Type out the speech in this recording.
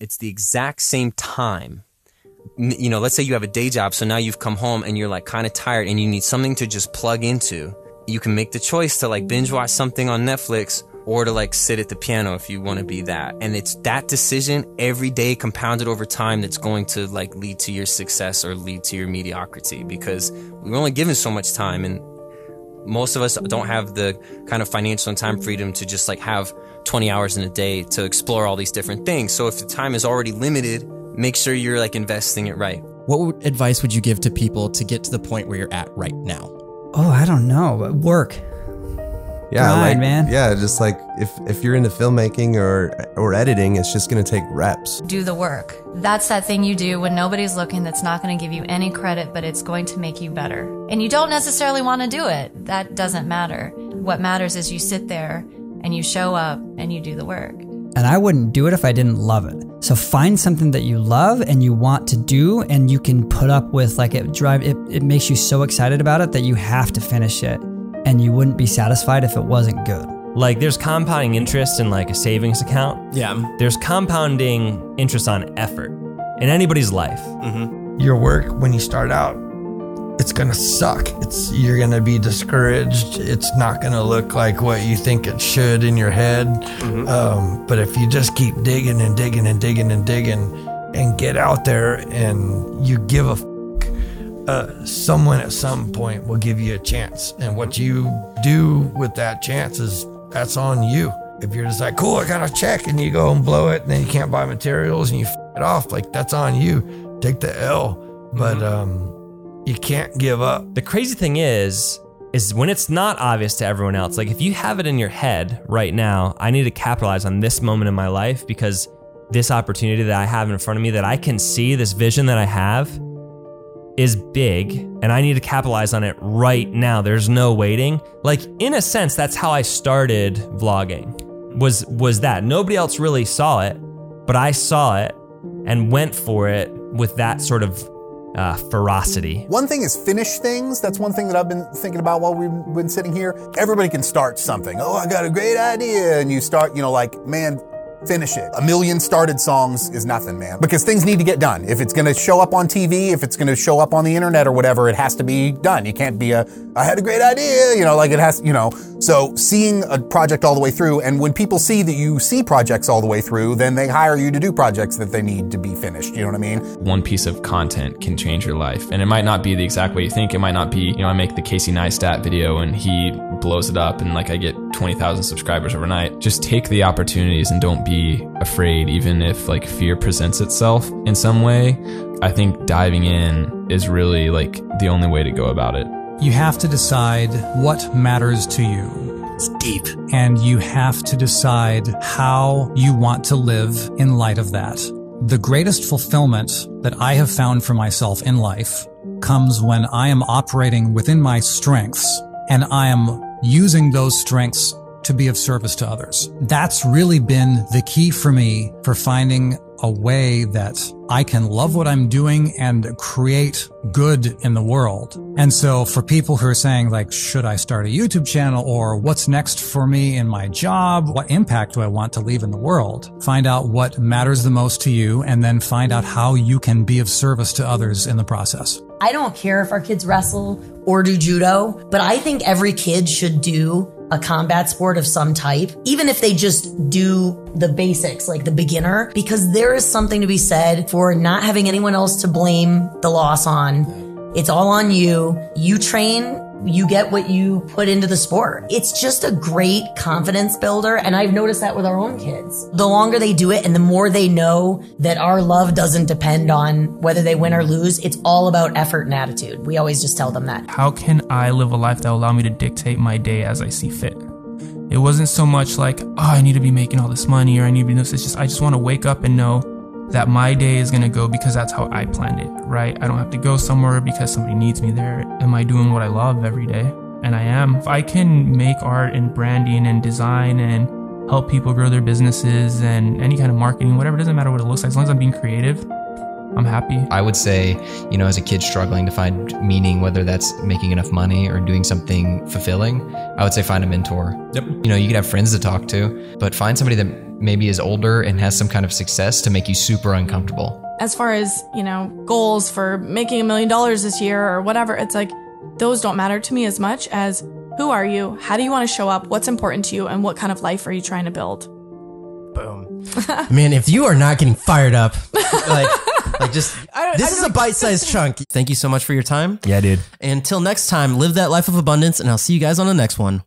it's the exact same time. You know, let's say you have a day job, so now you've come home and you're like kind of tired and you need something to just plug into. You can make the choice to like binge watch something on Netflix or to like sit at the piano if you want to be that. And it's that decision every day compounded over time that's going to like lead to your success or lead to your mediocrity because we're only given so much time and most of us don't have the kind of financial and time freedom to just like have 20 hours in a day to explore all these different things. So if the time is already limited, make sure you're like investing it right. What advice would you give to people to get to the point where you're at right now? Oh, I don't know. but Work. Yeah, Grind, like man. yeah, just like if if you're into filmmaking or or editing, it's just gonna take reps. do the work. That's that thing you do when nobody's looking that's not going to give you any credit, but it's going to make you better. And you don't necessarily want to do it. That doesn't matter. What matters is you sit there and you show up and you do the work. And I wouldn't do it if I didn't love it. So find something that you love and you want to do and you can put up with like it drive it, it makes you so excited about it that you have to finish it. And you wouldn't be satisfied if it wasn't good. Like there's compounding interest in like a savings account. Yeah. There's compounding interest on effort in anybody's life. your work when you start out it's gonna suck it's you're gonna be discouraged it's not gonna look like what you think it should in your head um, but if you just keep digging and digging and digging and digging and get out there and you give a f- uh, someone at some point will give you a chance. And what you do with that chance is that's on you. If you're just like cool i got a check and you go and blow it and then you can't buy materials and you f- it off like that's on you. Take the l. But um you can't give up. The crazy thing is, is when it's not obvious to everyone else. Like if you have it in your head right now, I need to capitalize on this moment in my life because this opportunity that I have in front of me that I can see, this vision that I have is big and I need to capitalize on it right now. There's no waiting. Like in a sense, that's how I started vlogging. Was was that. Nobody else really saw it, but I saw it and went for it with that sort of uh, ferocity. One thing is finish things. That's one thing that I've been thinking about while we've been sitting here. Everybody can start something. Oh, I got a great idea. And you start, you know, like, man, finish it. A million started songs is nothing, man. Because things need to get done. If it's gonna show up on TV, if it's gonna show up on the internet or whatever, it has to be done. You can't be a, I had a great idea, you know, like it has, you know. So seeing a project all the way through, and when people see that you see projects all the way through, then they hire you to do projects that they need to be finished. You know what I mean? one piece of content can change your life. And it might not be the exact way you think. It might not be, you know, I make the Casey Neistat video and he blows it up and like I get 20,000 subscribers overnight. Just take the opportunities and don't be afraid, even if like fear presents itself in some way. I think diving in is really like the only way to go about it. You have to decide what matters to you. It's deep. And you have to decide how you want to live in light of that. The greatest fulfillment that I have found for myself in life comes when I am operating within my strengths and I am using those strengths to be of service to others. That's really been the key for me for finding a way that I can love what I'm doing and create good in the world. And so for people who are saying like, should I start a YouTube channel or what's next for me in my job? What impact do I want to leave in the world? Find out what matters the most to you and then find out how you can be of service to others in the process. I don't care if our kids wrestle or do judo, but I think every kid should do a combat sport of some type, even if they just do the basics, like the beginner, because there is something to be said for not having anyone else to blame the loss on. It's all on you. You train, you get what you put into the sport. It's just a great confidence builder. And I've noticed that with our own kids. The longer they do it and the more they know that our love doesn't depend on whether they win or lose, it's all about effort and attitude. We always just tell them that. How can I live a life that will allow me to dictate my day as I see fit? It wasn't so much like, oh, I need to be making all this money or I need to be this. It's just, I just want to wake up and know that my day is going to go because that's how I planned it, right? I don't have to go somewhere because somebody needs me there. Am I doing what I love every day? And I am. If I can make art and branding and design and help people grow their businesses and any kind of marketing, whatever, it doesn't matter what it looks like. As long as I'm being creative, I'm happy. I would say, you know, as a kid struggling to find meaning, whether that's making enough money or doing something fulfilling, I would say find a mentor. Yep. You know, you could have friends to talk to, but find somebody that maybe is older and has some kind of success to make you super uncomfortable. As far as, you know, goals for making a million dollars this year or whatever, it's like those don't matter to me as much as who are you? How do you want to show up? What's important to you? And what kind of life are you trying to build? Boom. Man, if you are not getting fired up, like, like just this is a bite-sized chunk. Thank you so much for your time. Yeah, dude. Until next time, live that life of abundance, and I'll see you guys on the next one.